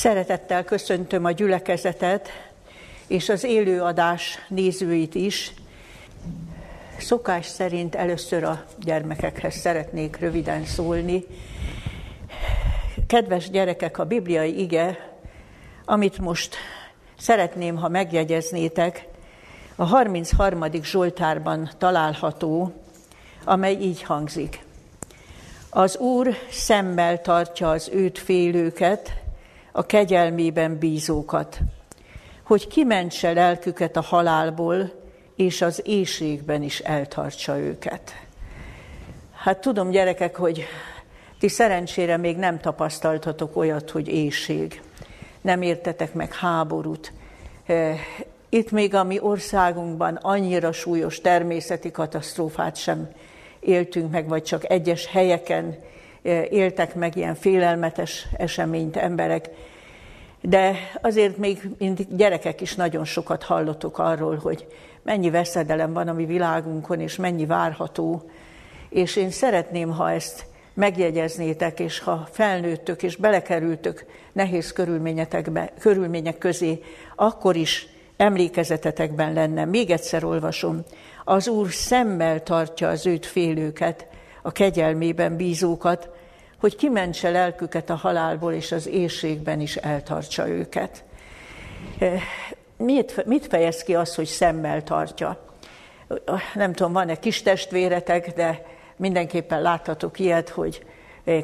Szeretettel köszöntöm a gyülekezetet és az élőadás nézőit is. Szokás szerint először a gyermekekhez szeretnék röviden szólni. Kedves gyerekek, a bibliai ige, amit most szeretném, ha megjegyeznétek, a 33. Zsoltárban található, amely így hangzik. Az Úr szemmel tartja az őt félőket, a kegyelmében bízókat, hogy kimentse lelküket a halálból, és az éjségben is eltartsa őket. Hát tudom, gyerekek, hogy ti szerencsére még nem tapasztaltatok olyat, hogy éjség. Nem értetek meg háborút. Eh, itt még a mi országunkban annyira súlyos természeti katasztrófát sem éltünk meg, vagy csak egyes helyeken eh, éltek meg ilyen félelmetes eseményt emberek. De azért még mint gyerekek is nagyon sokat hallottuk arról, hogy mennyi veszedelem van a mi világunkon, és mennyi várható. És én szeretném, ha ezt megjegyeznétek, és ha felnőttök és belekerültök nehéz körülményetekbe, körülmények közé, akkor is emlékezetetekben lenne. Még egyszer olvasom. Az Úr szemmel tartja az őt félőket, a kegyelmében bízókat, hogy kimentse lelküket a halálból, és az éjségben is eltartsa őket. Eh, mit, mit fejez ki az, hogy szemmel tartja? Nem tudom, van-e kis testvéretek, de mindenképpen láthatok ilyet, hogy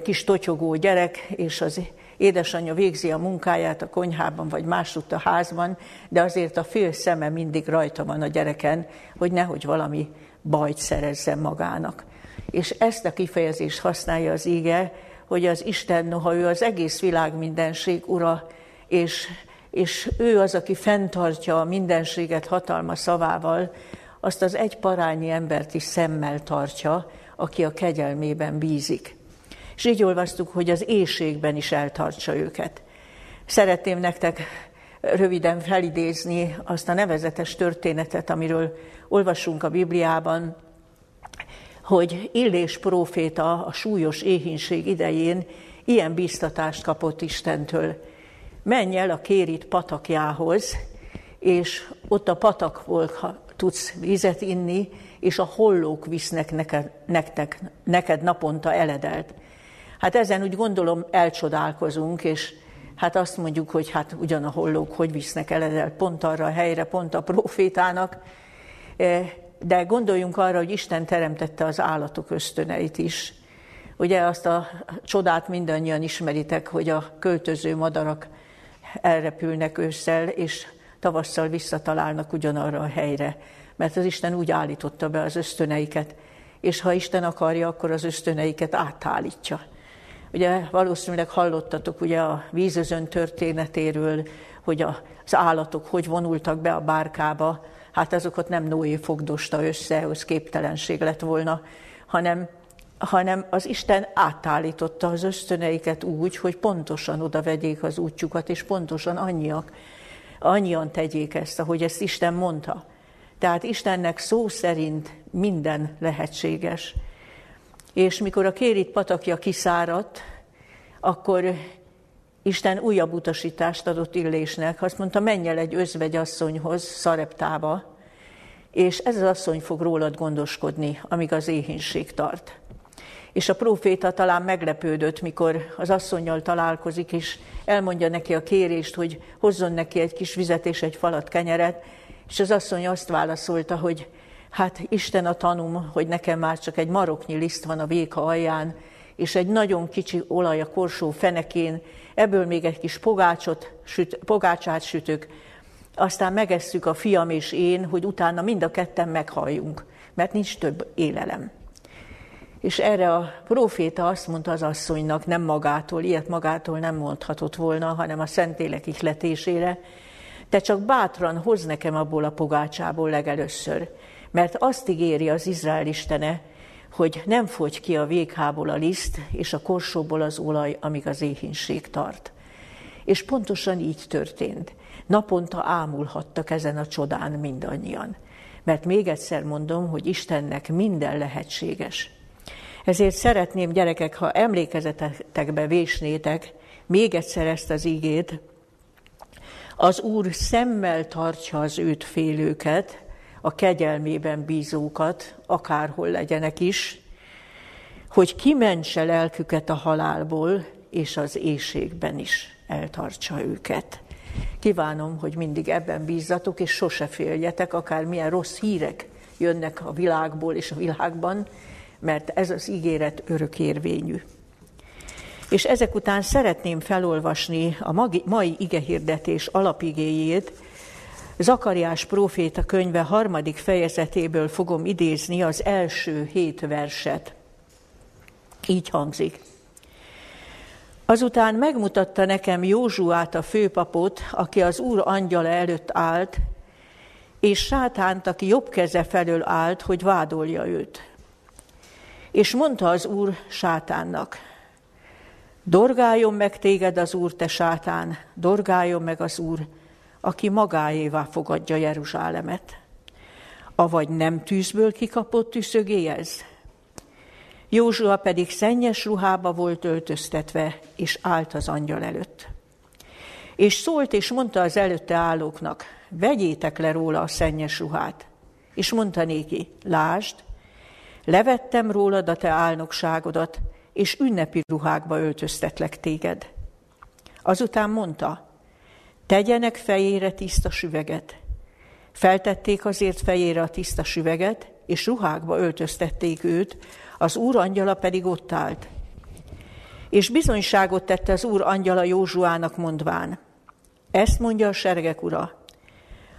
kis totyogó gyerek, és az édesanyja végzi a munkáját a konyhában, vagy másutt a házban, de azért a fél szeme mindig rajta van a gyereken, hogy nehogy valami bajt szerezzen magának. És ezt a kifejezést használja az íge, hogy az Isten, noha ő az egész világ mindenség ura, és, és ő az, aki fenntartja a mindenséget hatalma szavával, azt az egy parányi embert is szemmel tartja, aki a kegyelmében bízik. És így olvastuk, hogy az éjségben is eltartsa őket. Szeretném nektek röviden felidézni azt a nevezetes történetet, amiről olvasunk a Bibliában, hogy Illés próféta a súlyos éhínség idején ilyen bíztatást kapott Istentől. Menj el a kérit patakjához, és ott a patakból tudsz vizet inni, és a hollók visznek neked, nektek, neked naponta eledelt. Hát ezen úgy gondolom elcsodálkozunk, és hát azt mondjuk, hogy hát ugyan a hollók hogy visznek eledelt pont arra a helyre, pont a profétának, de gondoljunk arra, hogy Isten teremtette az állatok ösztöneit is. Ugye azt a csodát mindannyian ismeritek, hogy a költöző madarak elrepülnek ősszel, és tavasszal visszatalálnak ugyanarra a helyre, mert az Isten úgy állította be az ösztöneiket, és ha Isten akarja, akkor az ösztöneiket átállítja. Ugye valószínűleg hallottatok ugye a vízözön történetéről, hogy az állatok hogy vonultak be a bárkába, hát azokat nem Noé fogdosta össze, az képtelenség lett volna, hanem, hanem az Isten átállította az ösztöneiket úgy, hogy pontosan oda vegyék az útjukat, és pontosan annyiak, annyian tegyék ezt, ahogy ezt Isten mondta. Tehát Istennek szó szerint minden lehetséges. És mikor a kérit patakja kiszáradt, akkor Isten újabb utasítást adott Illésnek. Azt mondta, menj el egy özvegyasszonyhoz, Szareptába, és ez az asszony fog rólad gondoskodni, amíg az éhínség tart. És a próféta talán meglepődött, mikor az asszonynal találkozik, és elmondja neki a kérést, hogy hozzon neki egy kis vizet és egy falat kenyeret, és az asszony azt válaszolta, hogy hát Isten a tanum, hogy nekem már csak egy maroknyi liszt van a véka alján, és egy nagyon kicsi olaj a korsó fenekén, ebből még egy kis pogácsot, süt, pogácsát sütök, aztán megesszük a fiam és én, hogy utána mind a ketten meghalljunk, mert nincs több élelem. És erre a proféta azt mondta az asszonynak, nem magától, ilyet magától nem mondhatott volna, hanem a Szentélek ihletésére, te csak bátran hoz nekem abból a pogácsából legelőször, mert azt ígéri az Izrael istene, hogy nem fogy ki a véghából a liszt, és a korsóból az olaj, amíg az éhínség tart. És pontosan így történt. Naponta ámulhattak ezen a csodán mindannyian. Mert még egyszer mondom, hogy Istennek minden lehetséges. Ezért szeretném, gyerekek, ha emlékezetekbe vésnétek, még egyszer ezt az ígét, az Úr szemmel tartja az őt félőket, a kegyelmében bízókat, akárhol legyenek is, hogy kimentse lelküket a halálból, és az éjségben is eltartsa őket. Kívánom, hogy mindig ebben bízzatok, és sose féljetek, akár milyen rossz hírek jönnek a világból és a világban, mert ez az ígéret örökérvényű. És ezek után szeretném felolvasni a mai igehirdetés alapigéjét, Zakariás próféta könyve harmadik fejezetéből fogom idézni az első hét verset. Így hangzik. Azután megmutatta nekem Józsuát a főpapot, aki az úr angyala előtt állt, és sátánt, aki jobb keze felől állt, hogy vádolja őt. És mondta az úr sátánnak, dorgáljon meg téged az úr, te sátán, dorgáljon meg az úr, aki magáévá fogadja Jeruzsálemet. Avagy nem tűzből kikapott tűzögé ez? Józsua pedig szennyes ruhába volt öltöztetve, és állt az angyal előtt. És szólt, és mondta az előtte állóknak, vegyétek le róla a szennyes ruhát. És mondta néki, lásd, levettem rólad a te álnokságodat, és ünnepi ruhákba öltöztetlek téged. Azután mondta, tegyenek fejére tiszta süveget. Feltették azért fejére a tiszta süveget, és ruhákba öltöztették őt, az úr angyala pedig ott állt. És bizonyságot tette az úr angyala Józsuának mondván, ezt mondja a seregek ura,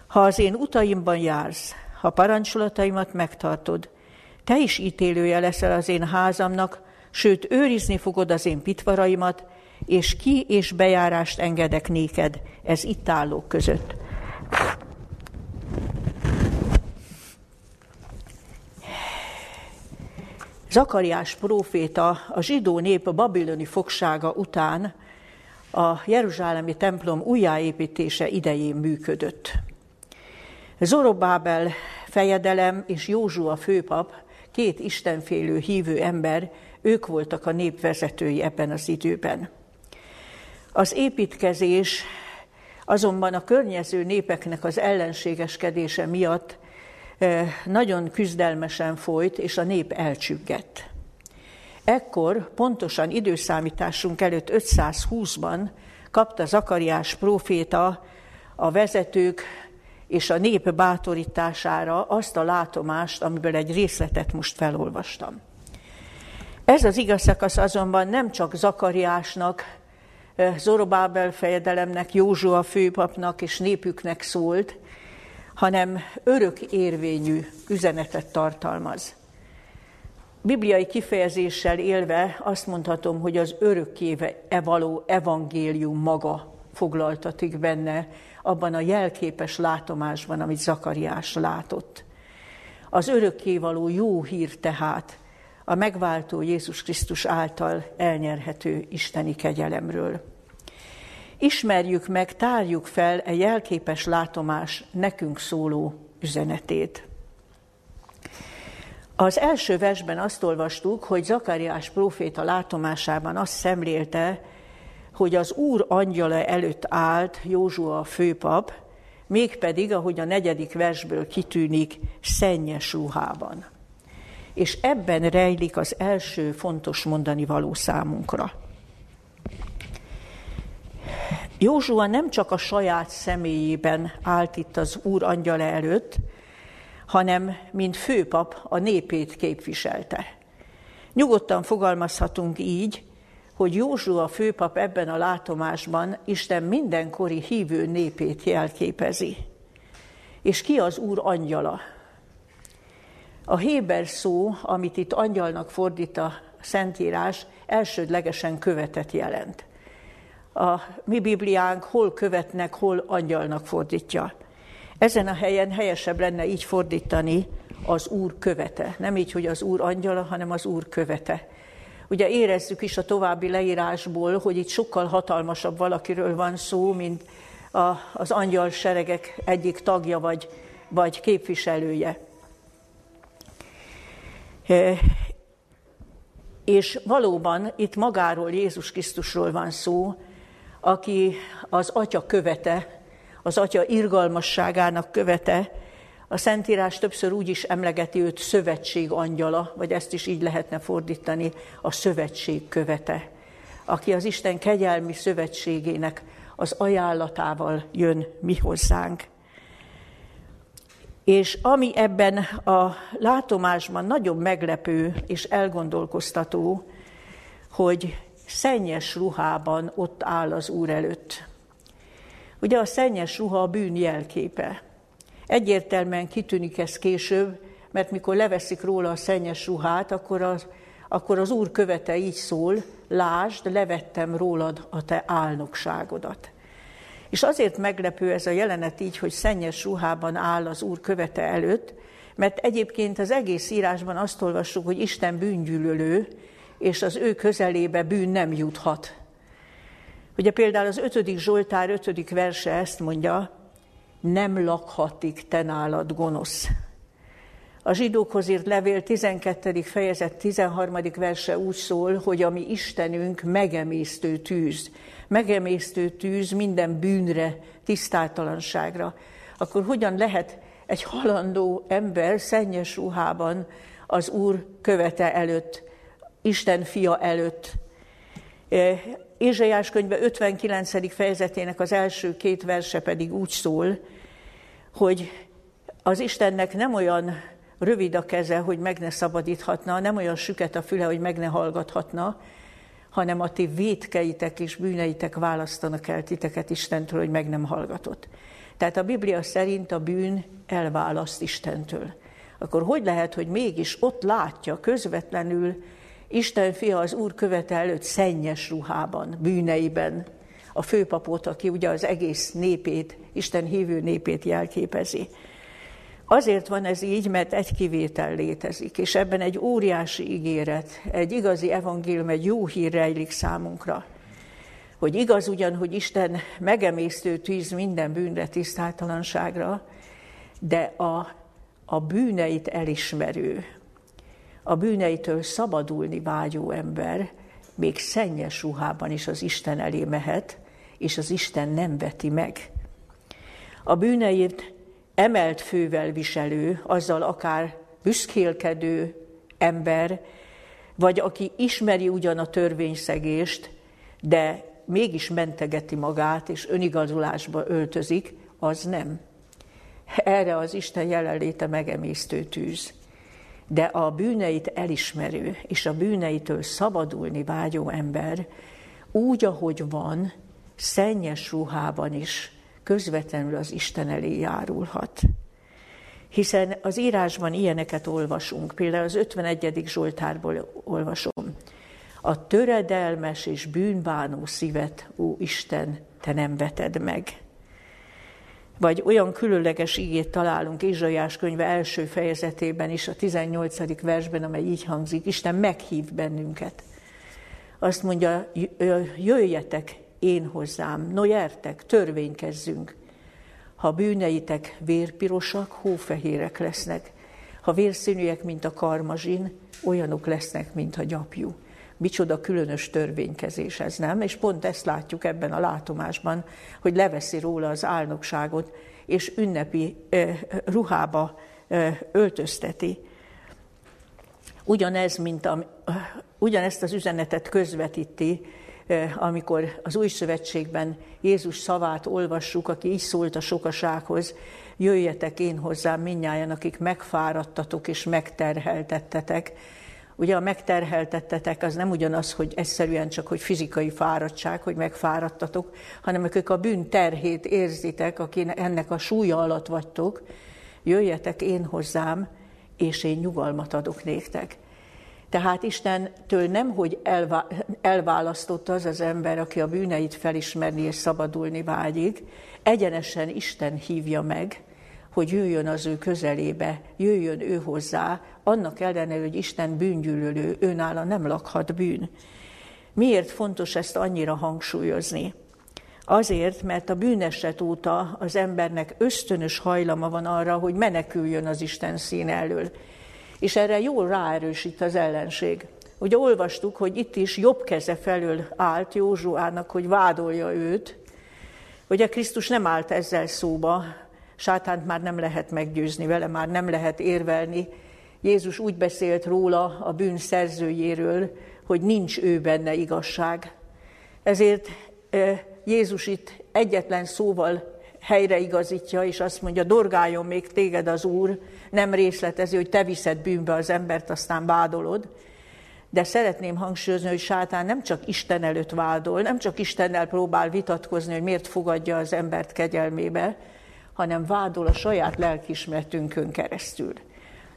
ha az én utaimban jársz, ha parancsolataimat megtartod, te is ítélője leszel az én házamnak, sőt, őrizni fogod az én pitvaraimat, és ki és bejárást engedek néked, ez itt állók között. Zakariás próféta a zsidó nép a babiloni fogsága után a Jeruzsálemi templom újjáépítése idején működött. Zorobábel fejedelem és Józsua főpap, két istenfélő hívő ember, ők voltak a nép vezetői ebben az időben. Az építkezés azonban a környező népeknek az ellenségeskedése miatt eh, nagyon küzdelmesen folyt, és a nép elcsüggett. Ekkor, pontosan időszámításunk előtt 520-ban kapta Zakariás próféta a vezetők és a nép bátorítására azt a látomást, amiből egy részletet most felolvastam. Ez az igaz szakasz azonban nem csak Zakariásnak, Zorobábel fejedelemnek, Józsua főpapnak és népüknek szólt, hanem örök érvényű üzenetet tartalmaz. Bibliai kifejezéssel élve azt mondhatom, hogy az örökkéve való evangélium maga foglaltatik benne abban a jelképes látomásban, amit Zakariás látott. Az örökkévaló jó hír tehát a megváltó Jézus Krisztus által elnyerhető isteni kegyelemről. Ismerjük meg, tárjuk fel e jelképes látomás nekünk szóló üzenetét. Az első versben azt olvastuk, hogy Zakariás próféta látomásában azt szemlélte, hogy az Úr angyala előtt állt Józsua a főpap, mégpedig, ahogy a negyedik versből kitűnik, szennyes ruhában. És ebben rejlik az első fontos mondani való számunkra. Józsua nem csak a saját személyében állt itt az Úr angyala előtt, hanem mint főpap a népét képviselte. Nyugodtan fogalmazhatunk így, hogy Józsua főpap ebben a látomásban Isten mindenkori hívő népét jelképezi. És ki az Úr angyala? A Héber szó, amit itt angyalnak fordít a Szentírás, elsődlegesen követet jelent. A mi Bibliánk hol követnek, hol angyalnak fordítja. Ezen a helyen helyesebb lenne így fordítani az Úr követe. Nem így, hogy az Úr angyala, hanem az Úr követe. Ugye érezzük is a további leírásból, hogy itt sokkal hatalmasabb valakiről van szó, mint a, az angyal seregek egyik tagja vagy, vagy képviselője. És valóban itt magáról, Jézus Krisztusról van szó, aki az atya követe, az atya irgalmasságának követe, a Szentírás többször úgy is emlegeti őt szövetség angyala, vagy ezt is így lehetne fordítani, a szövetség követe, aki az Isten kegyelmi szövetségének az ajánlatával jön mi hozzánk. És ami ebben a látomásban nagyon meglepő és elgondolkoztató, hogy szennyes ruhában ott áll az Úr előtt. Ugye a szennyes ruha a bűn jelképe. Egyértelműen kitűnik ez később, mert mikor leveszik róla a szennyes ruhát, akkor az, akkor az Úr követe így szól, lásd, levettem rólad a te álnokságodat. És azért meglepő ez a jelenet így, hogy szennyes ruhában áll az Úr követe előtt, mert egyébként az egész írásban azt olvassuk, hogy Isten bűngyűlölő, és az ő közelébe bűn nem juthat. Ugye például az ötödik Zsoltár ötödik verse ezt mondja, nem lakhatik te nálad gonosz. A zsidókhoz írt levél 12. fejezet 13. verse úgy szól, hogy a mi Istenünk megemésztő tűz. Megemésztő tűz minden bűnre, tisztátalanságra. Akkor hogyan lehet egy halandó ember szennyes ruhában az Úr követe előtt, Isten fia előtt? Ézsaiás könyve 59. fejezetének az első két verse pedig úgy szól, hogy az Istennek nem olyan rövid a keze, hogy meg ne szabadíthatna, nem olyan süket a füle, hogy meg ne hallgathatna, hanem a ti vétkeitek és bűneitek választanak el titeket Istentől, hogy meg nem hallgatott. Tehát a Biblia szerint a bűn elválaszt Istentől. Akkor hogy lehet, hogy mégis ott látja közvetlenül Isten fia az Úr követe előtt szennyes ruhában, bűneiben, a főpapot, aki ugye az egész népét, Isten hívő népét jelképezi. Azért van ez így, mert egy kivétel létezik, és ebben egy óriási ígéret, egy igazi evangélium, egy jó hír rejlik számunkra. Hogy igaz ugyan, hogy Isten megemésztő tűz minden bűnre, tisztátalanságra, de a, a bűneit elismerő, a bűneitől szabadulni vágyó ember még szennyes ruhában is az Isten elé mehet, és az Isten nem veti meg. A bűneit emelt fővel viselő, azzal akár büszkélkedő ember, vagy aki ismeri ugyan a törvényszegést, de mégis mentegeti magát, és önigazolásba öltözik, az nem. Erre az Isten jelenléte megemésztő tűz. De a bűneit elismerő és a bűneitől szabadulni vágyó ember úgy, ahogy van, szennyes ruhában is közvetlenül az Isten elé járulhat. Hiszen az írásban ilyeneket olvasunk, például az 51. Zsoltárból olvasom. A töredelmes és bűnbánó szívet, ó Isten, te nem veted meg. Vagy olyan különleges igét találunk Izsaiás könyve első fejezetében is, a 18. versben, amely így hangzik, Isten meghív bennünket. Azt mondja, jöjjetek, én hozzám, no jertek, törvénykezzünk. Ha bűneitek vérpirosak, hófehérek lesznek. Ha vérszínűek, mint a karmazsin, olyanok lesznek, mint a gyapjú. Micsoda különös törvénykezés ez, nem? És pont ezt látjuk ebben a látomásban, hogy leveszi róla az álnokságot, és ünnepi eh, ruhába eh, öltözteti. Ugyanez, mint a, ugyanezt az üzenetet közvetíti amikor az új szövetségben Jézus szavát olvassuk, aki így szólt a sokasághoz, jöjjetek én hozzám minnyáján, akik megfáradtatok és megterheltettetek. Ugye a megterheltettetek az nem ugyanaz, hogy egyszerűen csak, hogy fizikai fáradtság, hogy megfáradtatok, hanem akik a bűn terhét érzitek, akik ennek a súlya alatt vagytok, jöjjetek én hozzám, és én nyugalmat adok néktek. Tehát Istentől nem, hogy elválasztotta az az ember, aki a bűneit felismerni és szabadulni vágyik, egyenesen Isten hívja meg, hogy jöjjön az ő közelébe, jöjjön ő hozzá, annak ellenére, hogy Isten bűngyűlölő, őnála nem lakhat bűn. Miért fontos ezt annyira hangsúlyozni? Azért, mert a bűneset óta az embernek ösztönös hajlama van arra, hogy meneküljön az Isten szín elől és erre jól ráerősít az ellenség. Ugye olvastuk, hogy itt is jobb keze felől állt Józsuának, hogy vádolja őt. Ugye Krisztus nem állt ezzel szóba, sátánt már nem lehet meggyőzni vele, már nem lehet érvelni. Jézus úgy beszélt róla, a bűn szerzőjéről, hogy nincs ő benne igazság. Ezért Jézus itt egyetlen szóval helyreigazítja, és azt mondja, dorgáljon még téged az Úr, nem részletező, hogy te viszed bűnbe az embert, aztán vádolod. De szeretném hangsúlyozni, hogy sátán nem csak Isten előtt vádol, nem csak Istennel próbál vitatkozni, hogy miért fogadja az embert kegyelmébe, hanem vádol a saját lelkismertünkön keresztül.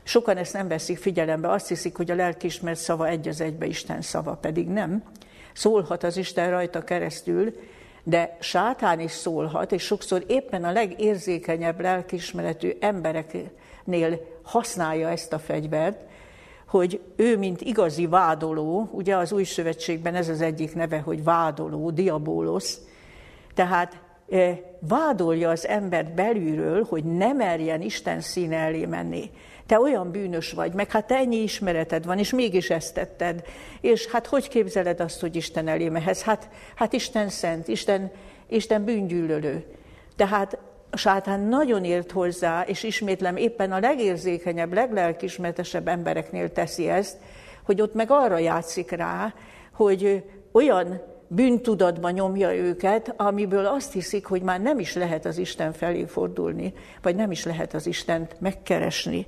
Sokan ezt nem veszik figyelembe, azt hiszik, hogy a lelkismert szava egy az egybe Isten szava, pedig nem. Szólhat az Isten rajta keresztül, de sátán is szólhat, és sokszor éppen a legérzékenyebb lelkismeretű embereknél használja ezt a fegyvert, hogy ő, mint igazi vádoló, ugye az új szövetségben ez az egyik neve, hogy vádoló, diabólosz, tehát e, vádolja az embert belülről, hogy ne merjen Isten színe elé menni te olyan bűnös vagy, meg hát ennyi ismereted van, és mégis ezt tetted. És hát hogy képzeled azt, hogy Isten elé mehetsz? Hát, hát Isten szent, Isten, Isten bűngyűlölő. Tehát a sátán nagyon ért hozzá, és ismétlem, éppen a legérzékenyebb, leglelkismertesebb embereknél teszi ezt, hogy ott meg arra játszik rá, hogy olyan bűntudatba nyomja őket, amiből azt hiszik, hogy már nem is lehet az Isten felé fordulni, vagy nem is lehet az Istent megkeresni.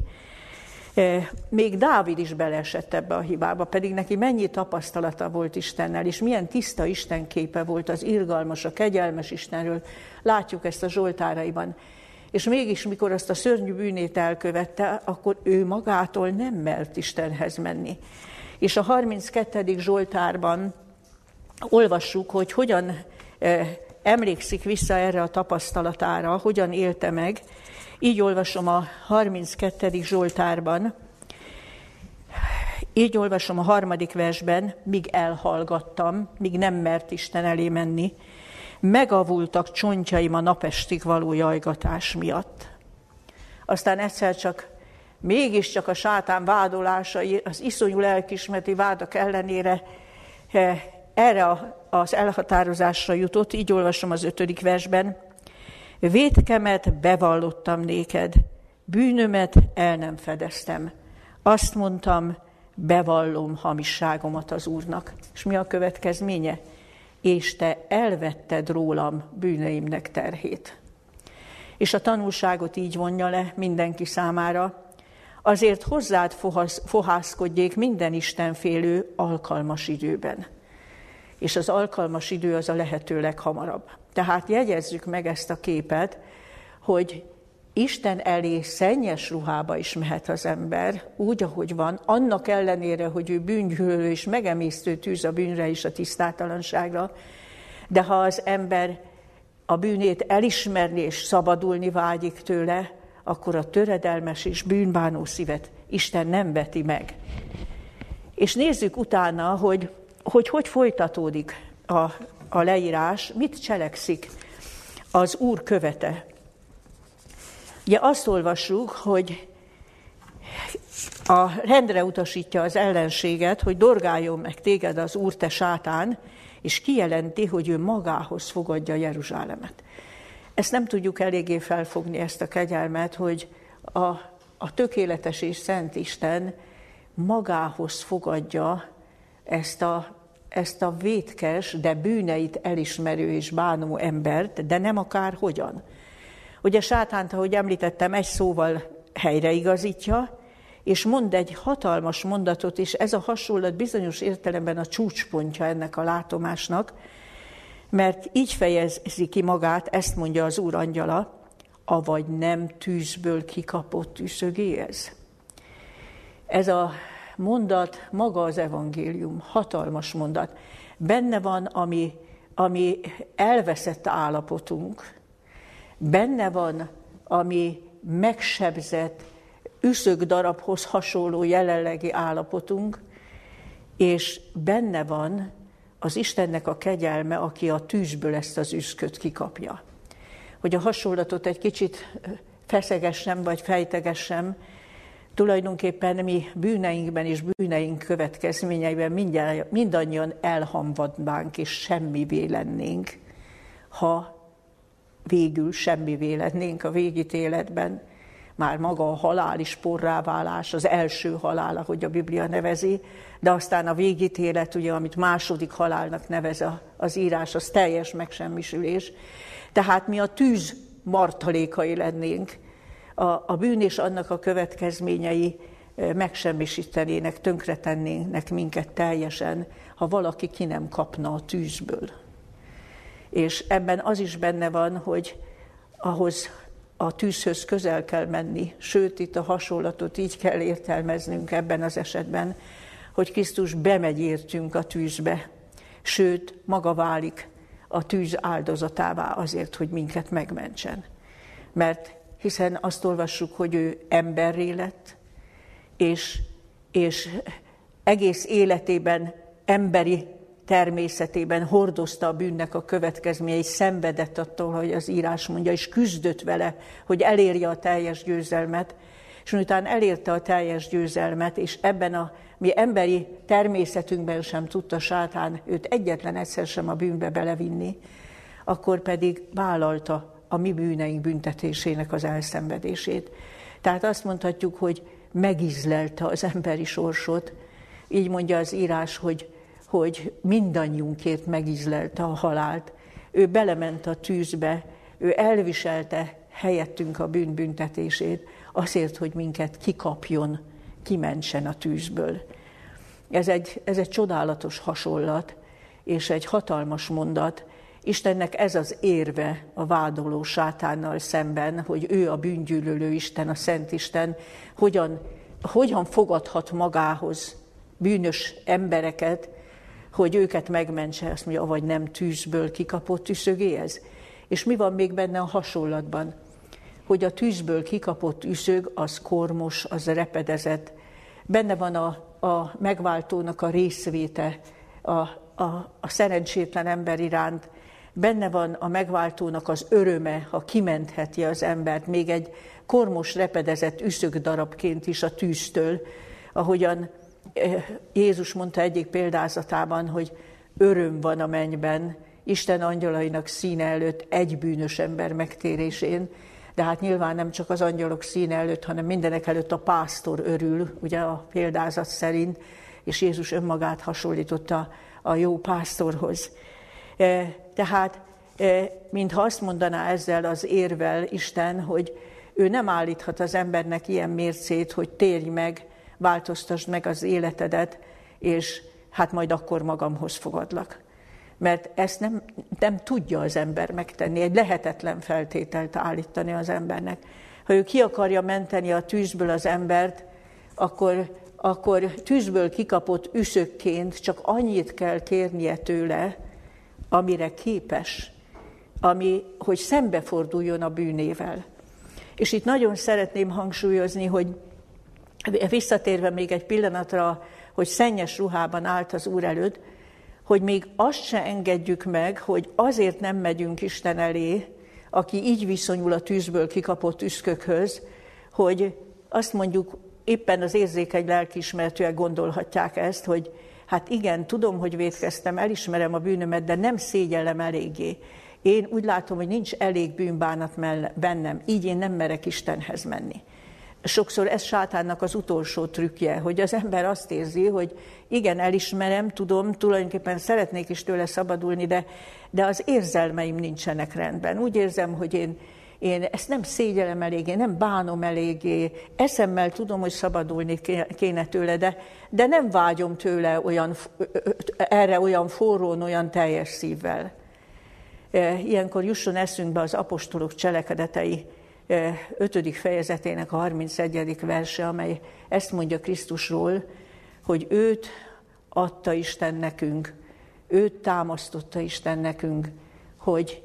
Eh, még Dávid is beleesett ebbe a hibába, pedig neki mennyi tapasztalata volt Istennel, és milyen tiszta Isten képe volt az irgalmas, a kegyelmes Istenről. Látjuk ezt a Zsoltáraiban. És mégis, mikor azt a szörnyű bűnét elkövette, akkor ő magától nem mert Istenhez menni. És a 32. Zsoltárban olvassuk, hogy hogyan eh, emlékszik vissza erre a tapasztalatára, hogyan élte meg, így olvasom a 32. Zsoltárban, így olvasom a harmadik versben, míg elhallgattam, míg nem mert Isten elé menni, megavultak csontjaim a napestig való jajgatás miatt. Aztán egyszer csak mégiscsak a sátán vádolásai, az iszonyú lelkismeti vádak ellenére eh, erre az elhatározásra jutott, így olvasom az ötödik versben, Vétkemet bevallottam néked, bűnömet el nem fedeztem. Azt mondtam, bevallom hamisságomat az Úrnak. És mi a következménye? És te elvetted rólam bűneimnek terhét. És a tanulságot így vonja le mindenki számára, azért hozzád fohászkodjék minden istenfélő alkalmas időben. És az alkalmas idő az a lehető leghamarabb. Tehát jegyezzük meg ezt a képet, hogy Isten elé szennyes ruhába is mehet az ember, úgy, ahogy van, annak ellenére, hogy ő bűngyűlölő és megemésztő tűz a bűnre és a tisztátalanságra, de ha az ember a bűnét elismerni és szabadulni vágyik tőle, akkor a töredelmes és bűnbánó szívet Isten nem veti meg. És nézzük utána, hogy hogy, hogy folytatódik a a leírás, mit cselekszik az Úr követe. Ugye azt olvassuk, hogy a rendre utasítja az ellenséget, hogy dorgáljon meg téged az Úr, te sátán, és kijelenti, hogy ő magához fogadja Jeruzsálemet. Ezt nem tudjuk eléggé felfogni, ezt a kegyelmet, hogy a, a tökéletes és szent Isten magához fogadja ezt a ezt a vétkes, de bűneit elismerő és bánó embert, de nem akár hogyan. Ugye sátánt, ahogy említettem, egy szóval helyreigazítja, és mond egy hatalmas mondatot, és ez a hasonlat bizonyos értelemben a csúcspontja ennek a látomásnak, mert így fejezi ki magát, ezt mondja az Úr angyala, avagy nem tűzből kikapott tűzögéhez. Ez a mondat maga az evangélium, hatalmas mondat. Benne van, ami, ami elveszett állapotunk, benne van, ami megsebzett, üszög darabhoz hasonló jelenlegi állapotunk, és benne van az Istennek a kegyelme, aki a tűzből ezt az üszköt kikapja. Hogy a hasonlatot egy kicsit feszegessem, vagy fejtegessem, Tulajdonképpen mi bűneinkben és bűneink következményeiben mindannyian elhamvadnánk és semmivé lennénk, ha végül semmivé lennénk a végítéletben. Már maga a halál is porráválás, az első halál, ahogy a Biblia nevezi, de aztán a végítélet, ugye, amit második halálnak nevez az írás, az teljes megsemmisülés. Tehát mi a tűz martalékai lennénk, a, a bűn és annak a következményei megsemmisítenének, tönkretennének minket teljesen, ha valaki ki nem kapna a tűzből. És ebben az is benne van, hogy ahhoz a tűzhöz közel kell menni, sőt, itt a hasonlatot így kell értelmeznünk ebben az esetben, hogy Krisztus bemegy értünk a tűzbe, sőt, maga válik a tűz áldozatává azért, hogy minket megmentsen. Mert hiszen azt olvassuk, hogy ő emberré lett, és, és egész életében, emberi természetében hordozta a bűnnek a következményeit, szenvedett attól, hogy az írás mondja, és küzdött vele, hogy elérje a teljes győzelmet, és miután elérte a teljes győzelmet, és ebben a mi emberi természetünkben sem tudta sátán őt egyetlen egyszer sem a bűnbe belevinni, akkor pedig vállalta a mi bűneink büntetésének az elszenvedését. Tehát azt mondhatjuk, hogy megizlelte az emberi sorsot. Így mondja az írás, hogy, hogy mindannyiunkért megizlelte a halált. Ő belement a tűzbe, ő elviselte helyettünk a bűnbüntetését, azért, hogy minket kikapjon, kimentsen a tűzből. Ez egy, ez egy csodálatos hasonlat, és egy hatalmas mondat, Istennek ez az érve a vádoló sátánnal szemben, hogy ő a bűngyűlölő Isten, a Szent Isten, hogyan, hogyan fogadhat magához bűnös embereket, hogy őket megmentse, azt mondja, vagy nem tűzből kikapott üszögéhez. És mi van még benne a hasonlatban? Hogy a tűzből kikapott üszög, az kormos, az repedezett. Benne van a, a megváltónak a részvéte a, a, a szerencsétlen ember iránt, benne van a megváltónak az öröme, ha kimentheti az embert, még egy kormos repedezett üszögdarabként is a tűztől, ahogyan eh, Jézus mondta egyik példázatában, hogy öröm van a mennyben, Isten angyalainak színe előtt egy bűnös ember megtérésén, de hát nyilván nem csak az angyalok színe előtt, hanem mindenek előtt a pásztor örül, ugye a példázat szerint, és Jézus önmagát hasonlította a jó pásztorhoz. Eh, tehát, mintha azt mondaná ezzel az érvel Isten, hogy ő nem állíthat az embernek ilyen mércét, hogy térj meg, változtasd meg az életedet, és hát majd akkor magamhoz fogadlak. Mert ezt nem, nem tudja az ember megtenni, egy lehetetlen feltételt állítani az embernek. Ha ő ki akarja menteni a tűzből az embert, akkor, akkor tűzből kikapott üszökként csak annyit kell kérnie tőle, amire képes, ami, hogy szembeforduljon a bűnével. És itt nagyon szeretném hangsúlyozni, hogy visszatérve még egy pillanatra, hogy szennyes ruhában állt az Úr előtt, hogy még azt se engedjük meg, hogy azért nem megyünk Isten elé, aki így viszonyul a tűzből kikapott üszkökhöz, hogy azt mondjuk, éppen az érzékeny lelkiismertőek gondolhatják ezt, hogy Hát igen, tudom, hogy védkeztem, elismerem a bűnömet, de nem szégyellem eléggé. Én úgy látom, hogy nincs elég bűnbánat bennem, így én nem merek Istenhez menni. Sokszor ez sátánnak az utolsó trükkje, hogy az ember azt érzi, hogy igen, elismerem, tudom, tulajdonképpen szeretnék is tőle szabadulni, de, de az érzelmeim nincsenek rendben. Úgy érzem, hogy én, én ezt nem szégyelem eléggé, nem bánom eléggé, eszemmel tudom, hogy szabadulni kéne tőle, de, de nem vágyom tőle olyan, erre olyan forrón, olyan teljes szívvel. Ilyenkor jusson eszünkbe az apostolok cselekedetei 5. fejezetének a 31. verse, amely ezt mondja Krisztusról, hogy őt adta Isten nekünk, őt támasztotta Isten nekünk, hogy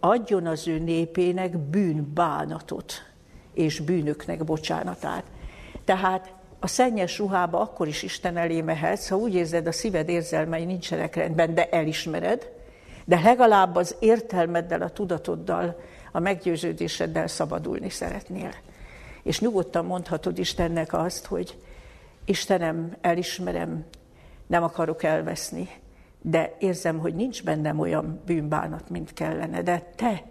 adjon az ő népének bűnbánatot és bűnöknek bocsánatát. Tehát a szennyes ruhába akkor is Isten elé mehetsz, ha úgy érzed, a szíved érzelmei nincsenek rendben, de elismered, de legalább az értelmeddel, a tudatoddal, a meggyőződéseddel szabadulni szeretnél. És nyugodtan mondhatod Istennek azt, hogy Istenem, elismerem, nem akarok elveszni, de érzem, hogy nincs bennem olyan bűnbánat, mint kellene, de te,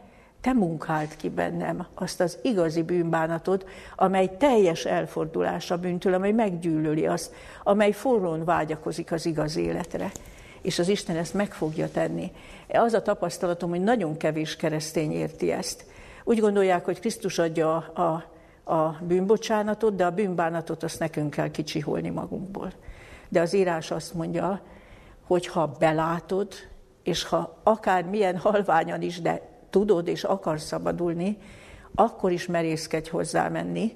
te munkált ki bennem azt az igazi bűnbánatot, amely teljes elfordulás a bűntől, amely meggyűlöli azt, amely forrón vágyakozik az igaz életre. És az Isten ezt meg fogja tenni. Az a tapasztalatom, hogy nagyon kevés keresztény érti ezt. Úgy gondolják, hogy Krisztus adja a, a bűnbocsánatot, de a bűnbánatot azt nekünk kell kicsiholni magunkból. De az írás azt mondja, hogy ha belátod, és ha akár milyen halványan is, de tudod és akarsz szabadulni, akkor is merészkedj hozzá menni,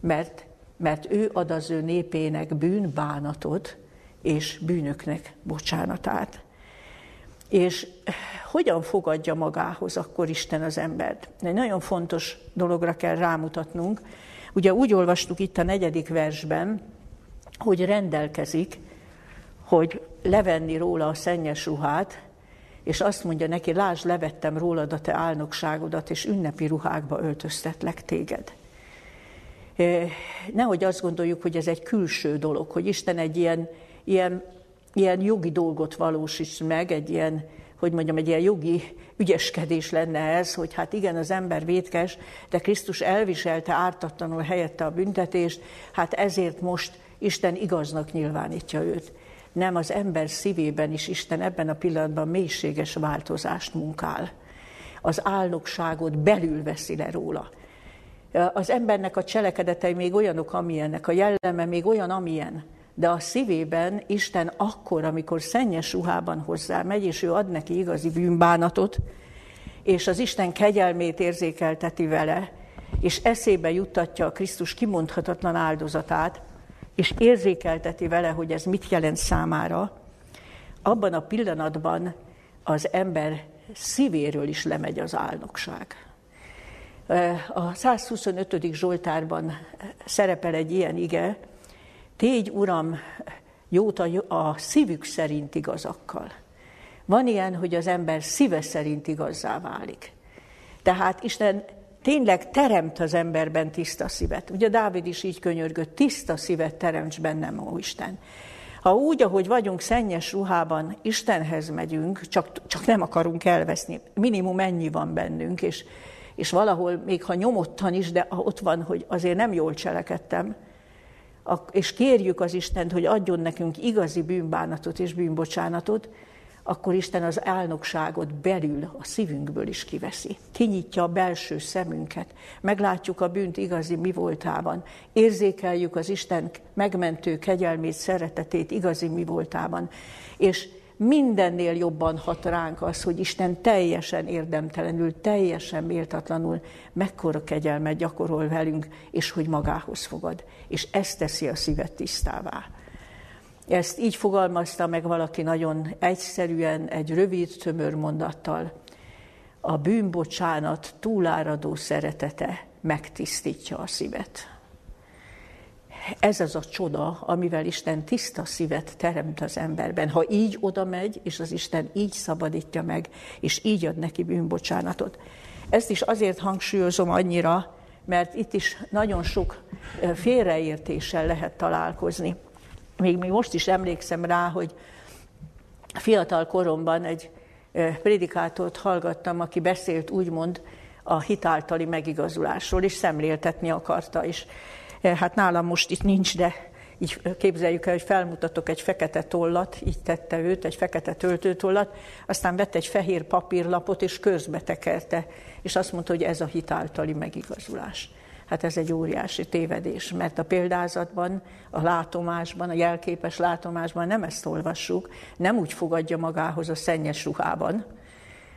mert, mert ő ad az ő népének bűnbánatot és bűnöknek bocsánatát. És hogyan fogadja magához akkor Isten az embert? Egy nagyon fontos dologra kell rámutatnunk. Ugye úgy olvastuk itt a negyedik versben, hogy rendelkezik, hogy levenni róla a szennyes ruhát, és azt mondja neki, lásd, levettem rólad a te álnokságodat, és ünnepi ruhákba öltöztetlek téged. Nehogy azt gondoljuk, hogy ez egy külső dolog, hogy Isten egy ilyen, ilyen, ilyen jogi dolgot valósít meg, egy ilyen, hogy mondjam, egy ilyen jogi ügyeskedés lenne ez, hogy hát igen, az ember vétkes, de Krisztus elviselte ártatlanul helyette a büntetést, hát ezért most Isten igaznak nyilvánítja őt nem az ember szívében is Isten ebben a pillanatban mélységes változást munkál. Az álnokságot belül veszi le róla. Az embernek a cselekedetei még olyanok, amilyennek, a jelleme még olyan, amilyen, de a szívében Isten akkor, amikor szennyes ruhában hozzá megy, és ő ad neki igazi bűnbánatot, és az Isten kegyelmét érzékelteti vele, és eszébe juttatja a Krisztus kimondhatatlan áldozatát, és érzékelteti vele, hogy ez mit jelent számára, abban a pillanatban az ember szívéről is lemegy az álnokság. A 125. Zsoltárban szerepel egy ilyen ige, tégy, Uram, jót a szívük szerint igazakkal. Van ilyen, hogy az ember szíve szerint igazzá válik. Tehát Isten tényleg teremt az emberben tiszta szívet. Ugye Dávid is így könyörgött, tiszta szívet teremts bennem, ó Isten. Ha úgy, ahogy vagyunk szennyes ruhában, Istenhez megyünk, csak, csak nem akarunk elveszni, minimum ennyi van bennünk, és, és valahol, még ha nyomottan is, de ott van, hogy azért nem jól cselekedtem, és kérjük az Istent, hogy adjon nekünk igazi bűnbánatot és bűnbocsánatot, akkor Isten az álnokságot belül a szívünkből is kiveszi. Kinyitja a belső szemünket, meglátjuk a bűnt igazi mi voltában, érzékeljük az Isten megmentő kegyelmét, szeretetét igazi mi voltában, és mindennél jobban hat ránk az, hogy Isten teljesen érdemtelenül, teljesen méltatlanul mekkora kegyelmet gyakorol velünk, és hogy magához fogad. És ezt teszi a szívet tisztává. Ezt így fogalmazta meg valaki nagyon egyszerűen, egy rövid, tömör mondattal. A bűnbocsánat túláradó szeretete megtisztítja a szívet. Ez az a csoda, amivel Isten tiszta szívet teremt az emberben. Ha így oda megy, és az Isten így szabadítja meg, és így ad neki bűnbocsánatot. Ezt is azért hangsúlyozom annyira, mert itt is nagyon sok félreértéssel lehet találkozni még, még most is emlékszem rá, hogy fiatal koromban egy prédikátort hallgattam, aki beszélt úgymond a hitáltali megigazulásról, és szemléltetni akarta is. Hát nálam most itt nincs, de így képzeljük el, hogy felmutatok egy fekete tollat, így tette őt, egy fekete töltőtollat, aztán vett egy fehér papírlapot, és közbe tekerte, és azt mondta, hogy ez a hitáltali megigazulás. Hát ez egy óriási tévedés, mert a példázatban, a látomásban, a jelképes látomásban nem ezt olvassuk, nem úgy fogadja magához a szennyes ruhában,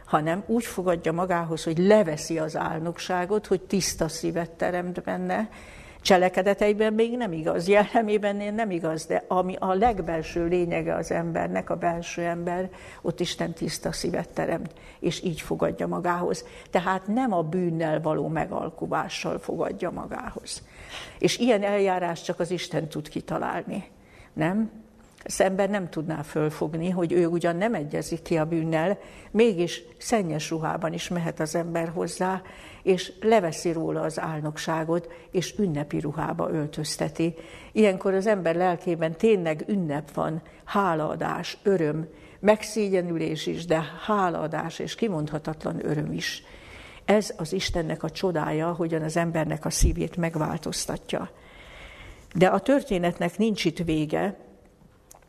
hanem úgy fogadja magához, hogy leveszi az álnokságot, hogy tiszta szívet teremt benne, cselekedeteiben még nem igaz, jellemében nem igaz, de ami a legbelső lényege az embernek, a belső ember, ott Isten tiszta szívet teremt, és így fogadja magához. Tehát nem a bűnnel való megalkuvással fogadja magához. És ilyen eljárás csak az Isten tud kitalálni, nem? Az ember nem tudná fölfogni, hogy ő ugyan nem egyezik ki a bűnnel, mégis szennyes ruhában is mehet az ember hozzá, és leveszi róla az álnokságot, és ünnepi ruhába öltözteti. Ilyenkor az ember lelkében tényleg ünnep van, hálaadás, öröm, megszégyenülés is, de hálaadás és kimondhatatlan öröm is. Ez az Istennek a csodája, hogyan az embernek a szívét megváltoztatja. De a történetnek nincs itt vége,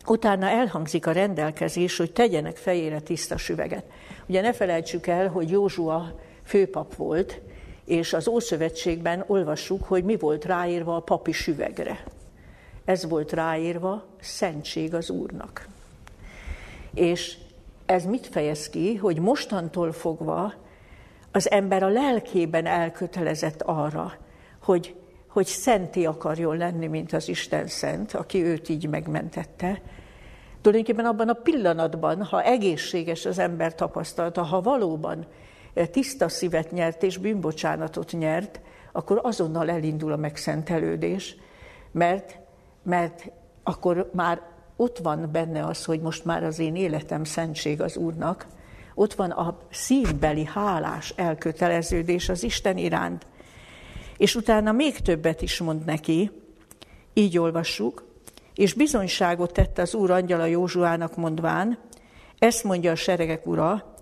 utána elhangzik a rendelkezés, hogy tegyenek fejére tiszta süveget. Ugye ne felejtsük el, hogy Józsua főpap volt, és az Ószövetségben olvassuk, hogy mi volt ráírva a papi süvegre. Ez volt ráírva, szentség az Úrnak. És ez mit fejez ki, hogy mostantól fogva az ember a lelkében elkötelezett arra, hogy, hogy szenti akarjon lenni, mint az Isten szent, aki őt így megmentette. Tulajdonképpen abban a pillanatban, ha egészséges az ember tapasztalata, ha valóban tiszta szívet nyert és bűnbocsánatot nyert, akkor azonnal elindul a megszentelődés, mert, mert akkor már ott van benne az, hogy most már az én életem szentség az Úrnak, ott van a szívbeli hálás elköteleződés az Isten iránt. És utána még többet is mond neki, így olvassuk, és bizonyságot tette az Úr angyala Józsuának mondván, ezt mondja a seregek ura,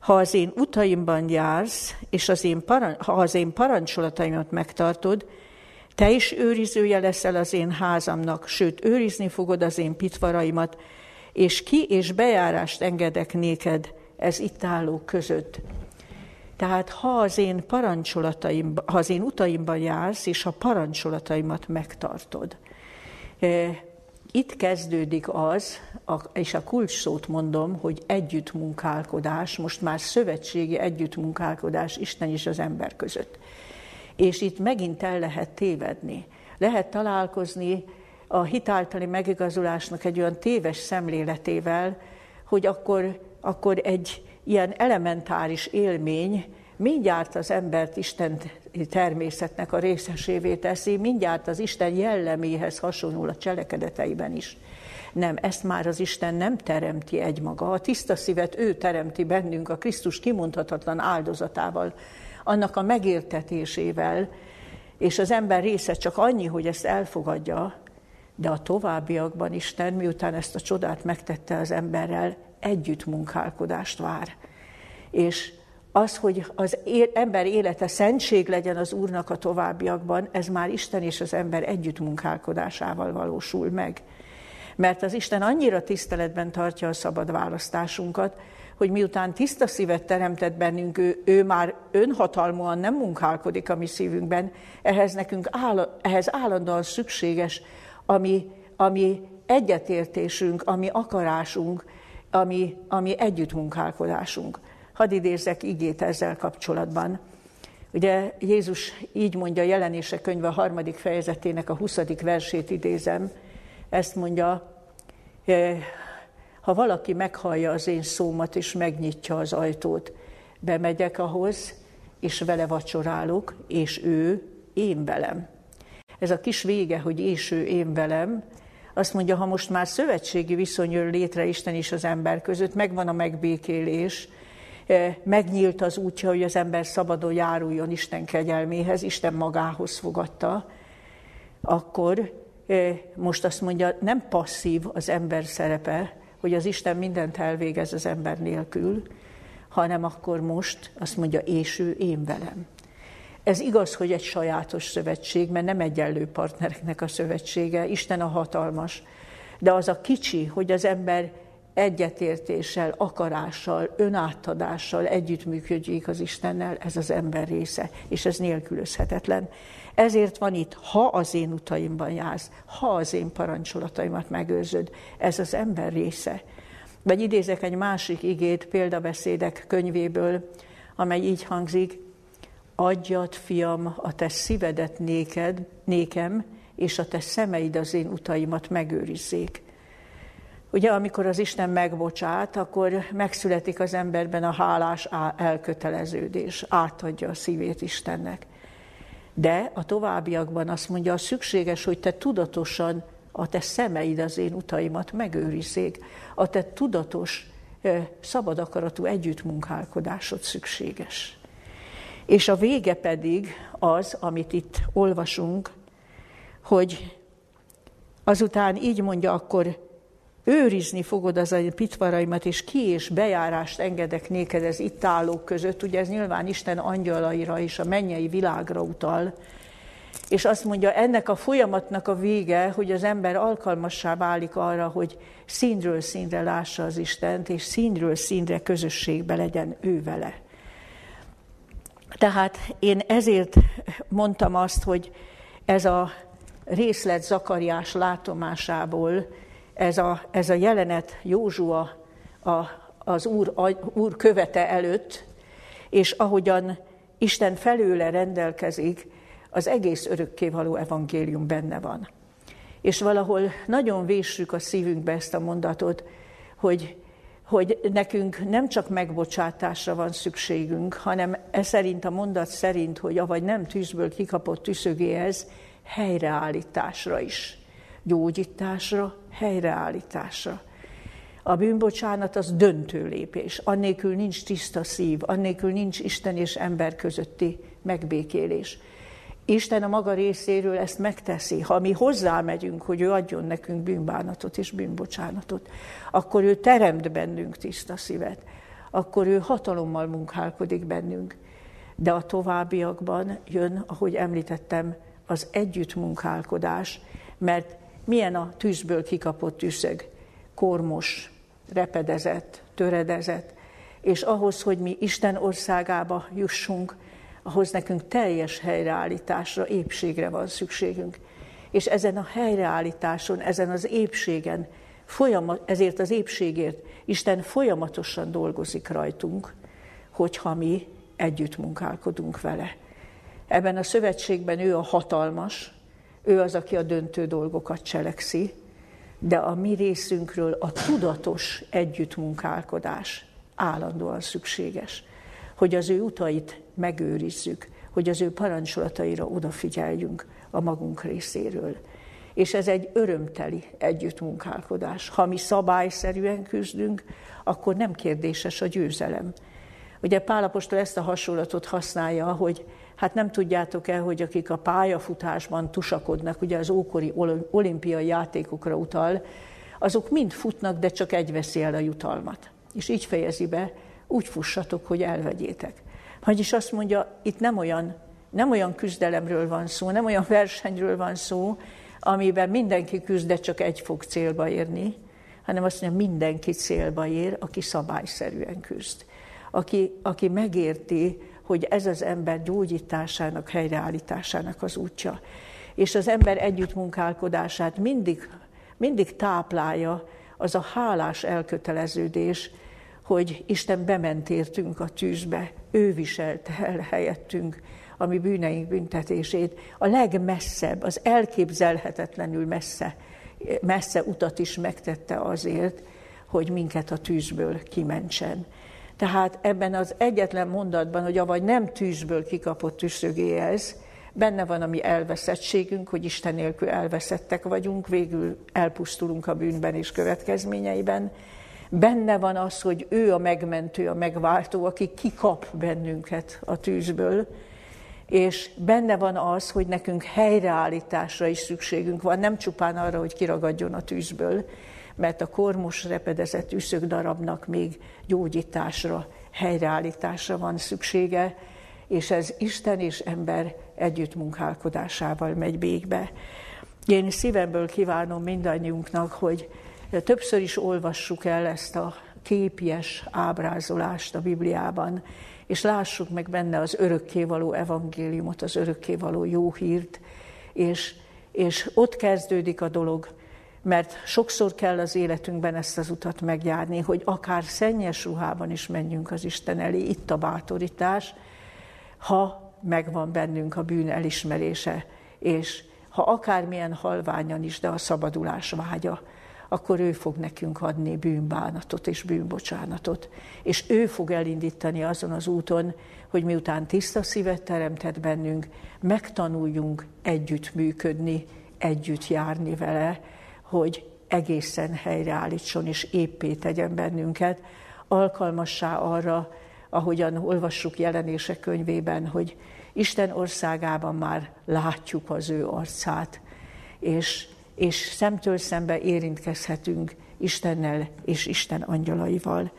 ha az én utaimban jársz, és az én paran- ha az én parancsolataimat megtartod, te is őrizője leszel az én házamnak, sőt, őrizni fogod az én pitvaraimat, és ki és bejárást engedek néked ez itt állók között. Tehát ha az én parancsolataim, ha az én utaimban jársz, és a parancsolataimat megtartod. Itt kezdődik az, és a kulcs mondom, hogy együttmunkálkodás, most már szövetségi együttmunkálkodás Isten és az ember között. És itt megint el lehet tévedni. Lehet találkozni a hitáltali megigazulásnak egy olyan téves szemléletével, hogy akkor, akkor egy ilyen elementáris élmény mindjárt az embert Isten természetnek a részesévé teszi, mindjárt az Isten jelleméhez hasonul a cselekedeteiben is. Nem, ezt már az Isten nem teremti egymaga. A tiszta szívet ő teremti bennünk a Krisztus kimondhatatlan áldozatával, annak a megértetésével, és az ember része csak annyi, hogy ezt elfogadja, de a továbbiakban Isten, miután ezt a csodát megtette az emberrel, együttmunkálkodást vár. És az, hogy az ember élete szentség legyen az Úrnak a továbbiakban, ez már Isten és az ember együttmunkálkodásával valósul meg. Mert az Isten annyira tiszteletben tartja a szabad választásunkat, hogy miután tiszta szívet teremtett bennünk, ő, ő már önhatalmúan nem munkálkodik a mi szívünkben, ehhez nekünk áll, ehhez állandóan szükséges ami, ami egyetértésünk, ami akarásunk, ami, ami együttmunkálkodásunk. Hadd idézzek igét ezzel kapcsolatban. Ugye Jézus így mondja jelenése könyve a harmadik fejezetének a 20. versét idézem. Ezt mondja, ha valaki meghallja az én szómat és megnyitja az ajtót, bemegyek ahhoz, és vele vacsorálok, és ő én velem. Ez a kis vége, hogy és ő én velem, azt mondja, ha most már szövetségi viszony jön létre Isten és az ember között, megvan a megbékélés, megnyílt az útja, hogy az ember szabadon járuljon Isten kegyelméhez, Isten magához fogadta, akkor most azt mondja, nem passzív az ember szerepe, hogy az Isten mindent elvégez az ember nélkül, hanem akkor most azt mondja, és ő én velem. Ez igaz, hogy egy sajátos szövetség, mert nem egyenlő partnereknek a szövetsége, Isten a hatalmas. De az a kicsi, hogy az ember egyetértéssel, akarással, önátadással együttműködjék az Istennel, ez az ember része, és ez nélkülözhetetlen. Ezért van itt, ha az én utaimban jársz, ha az én parancsolataimat megőrzöd, ez az ember része. Vagy idézek egy másik igét példabeszédek könyvéből, amely így hangzik, adjad, fiam, a te szívedet néked, nékem, és a te szemeid az én utaimat megőrizzék. Ugye, amikor az Isten megbocsát, akkor megszületik az emberben a hálás elköteleződés, átadja a szívét Istennek. De a továbbiakban azt mondja, szükséges, hogy te tudatosan a te szemeid az én utaimat megőrizzék, a te tudatos, szabad akaratú együttmunkálkodásod szükséges. És a vége pedig az, amit itt olvasunk, hogy azután így mondja, akkor őrizni fogod az a pitvaraimat, és ki és bejárást engedek néked ez itt állók között. Ugye ez nyilván Isten angyalaira és a mennyei világra utal. És azt mondja, ennek a folyamatnak a vége, hogy az ember alkalmassá válik arra, hogy színről színre lássa az Istent, és színről színre közösségbe legyen ő vele. Tehát én ezért mondtam azt, hogy ez a részlet Zakariás látomásából, ez a, ez a jelenet Józsua a, az úr, a, úr követe előtt, és ahogyan Isten felőle rendelkezik, az egész örökkévaló evangélium benne van. És valahol nagyon véssük a szívünkbe ezt a mondatot, hogy, hogy nekünk nem csak megbocsátásra van szükségünk, hanem ez szerint a mondat szerint, hogy avagy nem tűzből kikapott tűzögéhez, helyreállításra is. Gyógyításra, helyreállításra. A bűnbocsánat az döntő lépés. Annélkül nincs tiszta szív, annélkül nincs Isten és ember közötti megbékélés. Isten a maga részéről ezt megteszi. Ha mi hozzámegyünk, hogy ő adjon nekünk bűnbánatot és bűnbocsánatot, akkor ő teremt bennünk tiszta szívet, akkor ő hatalommal munkálkodik bennünk. De a továbbiakban jön, ahogy említettem, az együttmunkálkodás, mert milyen a tűzből kikapott tűzeg, kormos, repedezett, töredezett, és ahhoz, hogy mi Isten országába jussunk, ahhoz nekünk teljes helyreállításra, épségre van szükségünk. És ezen a helyreállításon, ezen az épségen, folyamat, ezért az épségért Isten folyamatosan dolgozik rajtunk, hogyha mi együtt munkálkodunk vele. Ebben a szövetségben ő a hatalmas, ő az, aki a döntő dolgokat cselekszi, de a mi részünkről a tudatos együttmunkálkodás állandóan szükséges, hogy az ő utait megőrizzük, hogy az ő parancsolataira odafigyeljünk a magunk részéről. És ez egy örömteli együttmunkálkodás. Ha mi szabályszerűen küzdünk, akkor nem kérdéses a győzelem. Ugye Pálapostól ezt a hasonlatot használja, hogy Hát nem tudjátok el, hogy akik a pályafutásban tusakodnak, ugye az ókori olimpiai játékokra utal, azok mind futnak, de csak egy veszi el a jutalmat. És így fejezi be, úgy fussatok, hogy elvegyétek. Vagyis azt mondja, itt nem olyan, nem olyan küzdelemről van szó, nem olyan versenyről van szó, amiben mindenki küzd, de csak egy fog célba érni, hanem azt mondja, mindenki célba ér, aki szabályszerűen küzd. Aki, aki megérti, hogy ez az ember gyógyításának, helyreállításának az útja. És az ember együttmunkálkodását mindig, mindig táplálja az a hálás elköteleződés, hogy Isten bement értünk a tűzbe, ő viselte el helyettünk a mi bűneink büntetését, a legmesszebb, az elképzelhetetlenül messze, messze utat is megtette azért, hogy minket a tűzből kimentsen. Tehát ebben az egyetlen mondatban, hogy avagy nem tűzből kikapott tűzögéhez, benne van a mi elveszettségünk, hogy Isten nélkül elveszettek vagyunk, végül elpusztulunk a bűnben és következményeiben. Benne van az, hogy ő a megmentő, a megváltó, aki kikap bennünket a tűzből, és benne van az, hogy nekünk helyreállításra is szükségünk van, nem csupán arra, hogy kiragadjon a tűzből, mert a kormos repedezett üszök darabnak még gyógyításra, helyreállításra van szüksége, és ez Isten és ember együttmunkálkodásával megy végbe. Én szívemből kívánom mindannyiunknak, hogy többször is olvassuk el ezt a képjes ábrázolást a Bibliában, és lássuk meg benne az örökkévaló evangéliumot, az örökkévaló jó hírt, és, és ott kezdődik a dolog, mert sokszor kell az életünkben ezt az utat megjárni, hogy akár szennyes ruhában is menjünk az Isten elé, itt a bátorítás, ha megvan bennünk a bűn elismerése, és ha akármilyen halványan is, de a szabadulás vágya, akkor ő fog nekünk adni bűnbánatot és bűnbocsánatot. És ő fog elindítani azon az úton, hogy miután tiszta szívet teremtett bennünk, megtanuljunk együtt működni, együtt járni vele, hogy egészen helyreállítson és éppé tegyen bennünket, alkalmassá arra, ahogyan olvassuk jelenések könyvében, hogy Isten országában már látjuk az ő arcát, és, és szemtől szembe érintkezhetünk Istennel és Isten angyalaival.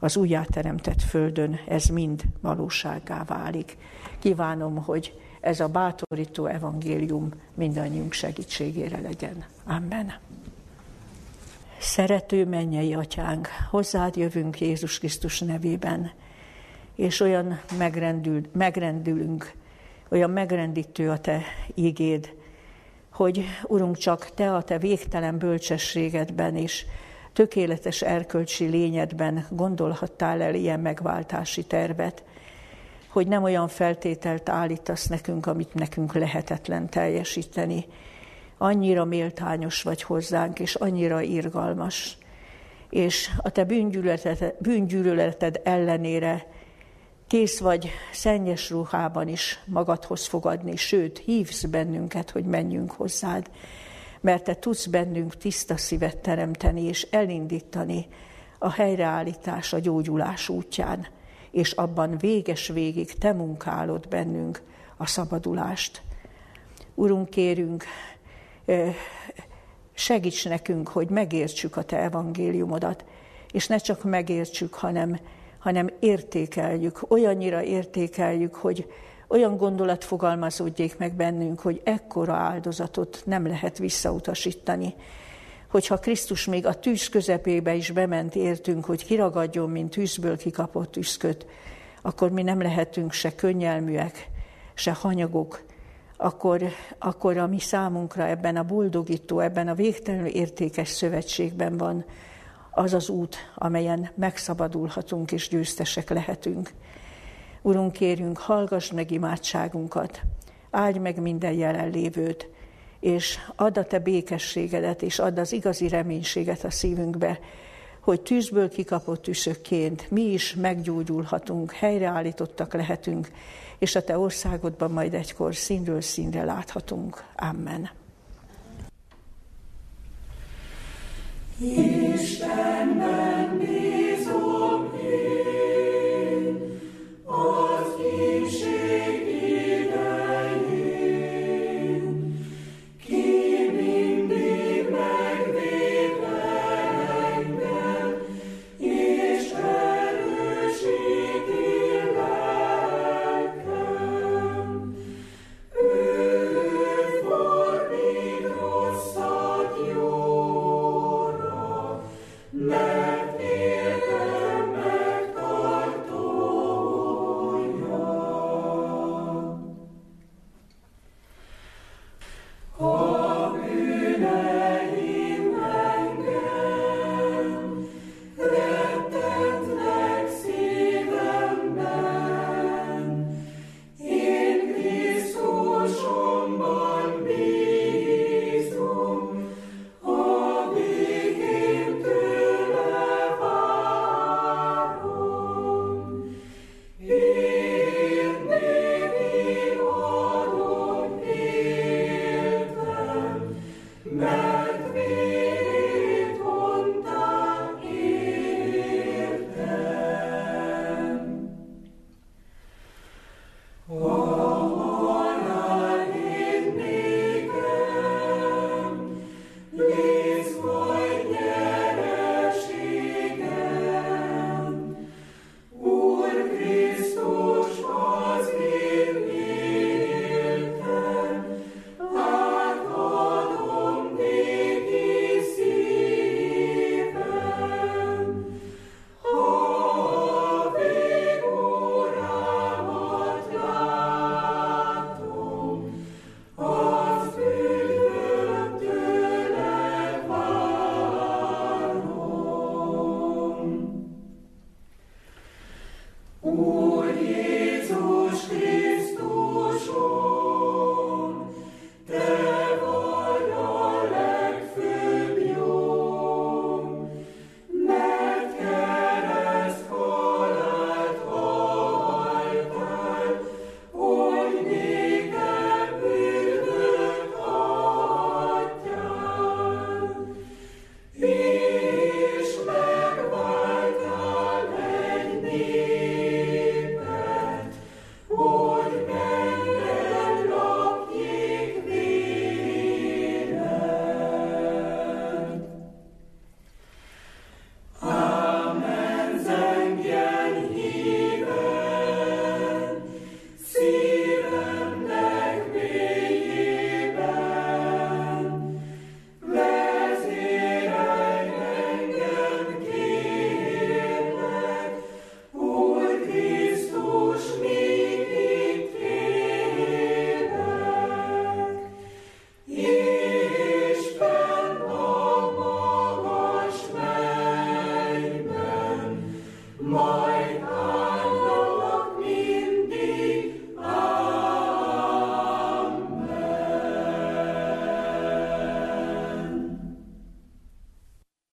Az újjáteremtett földön ez mind valósággá válik. Kívánom, hogy ez a bátorító evangélium mindannyiunk segítségére legyen. Amen. Szerető mennyei atyánk, hozzád jövünk Jézus Krisztus nevében, és olyan megrendül, megrendülünk, olyan megrendítő a te ígéd, hogy Urunk, csak te a te végtelen bölcsességedben és tökéletes erkölcsi lényedben gondolhattál el ilyen megváltási tervet, hogy nem olyan feltételt állítasz nekünk, amit nekünk lehetetlen teljesíteni. Annyira méltányos vagy hozzánk, és annyira irgalmas. És a te bűngyűlöleted, ellenére kész vagy szennyes ruhában is magadhoz fogadni, sőt, hívsz bennünket, hogy menjünk hozzád, mert te tudsz bennünk tiszta szívet teremteni és elindítani a helyreállítás, a gyógyulás útján és abban véges végig te munkálod bennünk a szabadulást. Urunk, kérünk, segíts nekünk, hogy megértsük a Te evangéliumodat, és ne csak megértsük, hanem, hanem értékeljük, olyannyira értékeljük, hogy olyan gondolat fogalmazódjék meg bennünk, hogy ekkora áldozatot nem lehet visszautasítani, hogyha Krisztus még a tűz közepébe is bement értünk, hogy kiragadjon, mint tűzből kikapott tűzköt, akkor mi nem lehetünk se könnyelműek, se hanyagok, akkor, akkor a mi számunkra ebben a boldogító, ebben a végtelenül értékes szövetségben van az az út, amelyen megszabadulhatunk és győztesek lehetünk. Urunk, kérünk, hallgass meg imádságunkat, áldj meg minden jelenlévőt, és add a te békességedet, és add az igazi reménységet a szívünkbe, hogy tűzből kikapott tűzökként mi is meggyógyulhatunk, helyreállítottak lehetünk, és a te országodban majd egykor színről színre láthatunk. Amen. Yeah. Oh.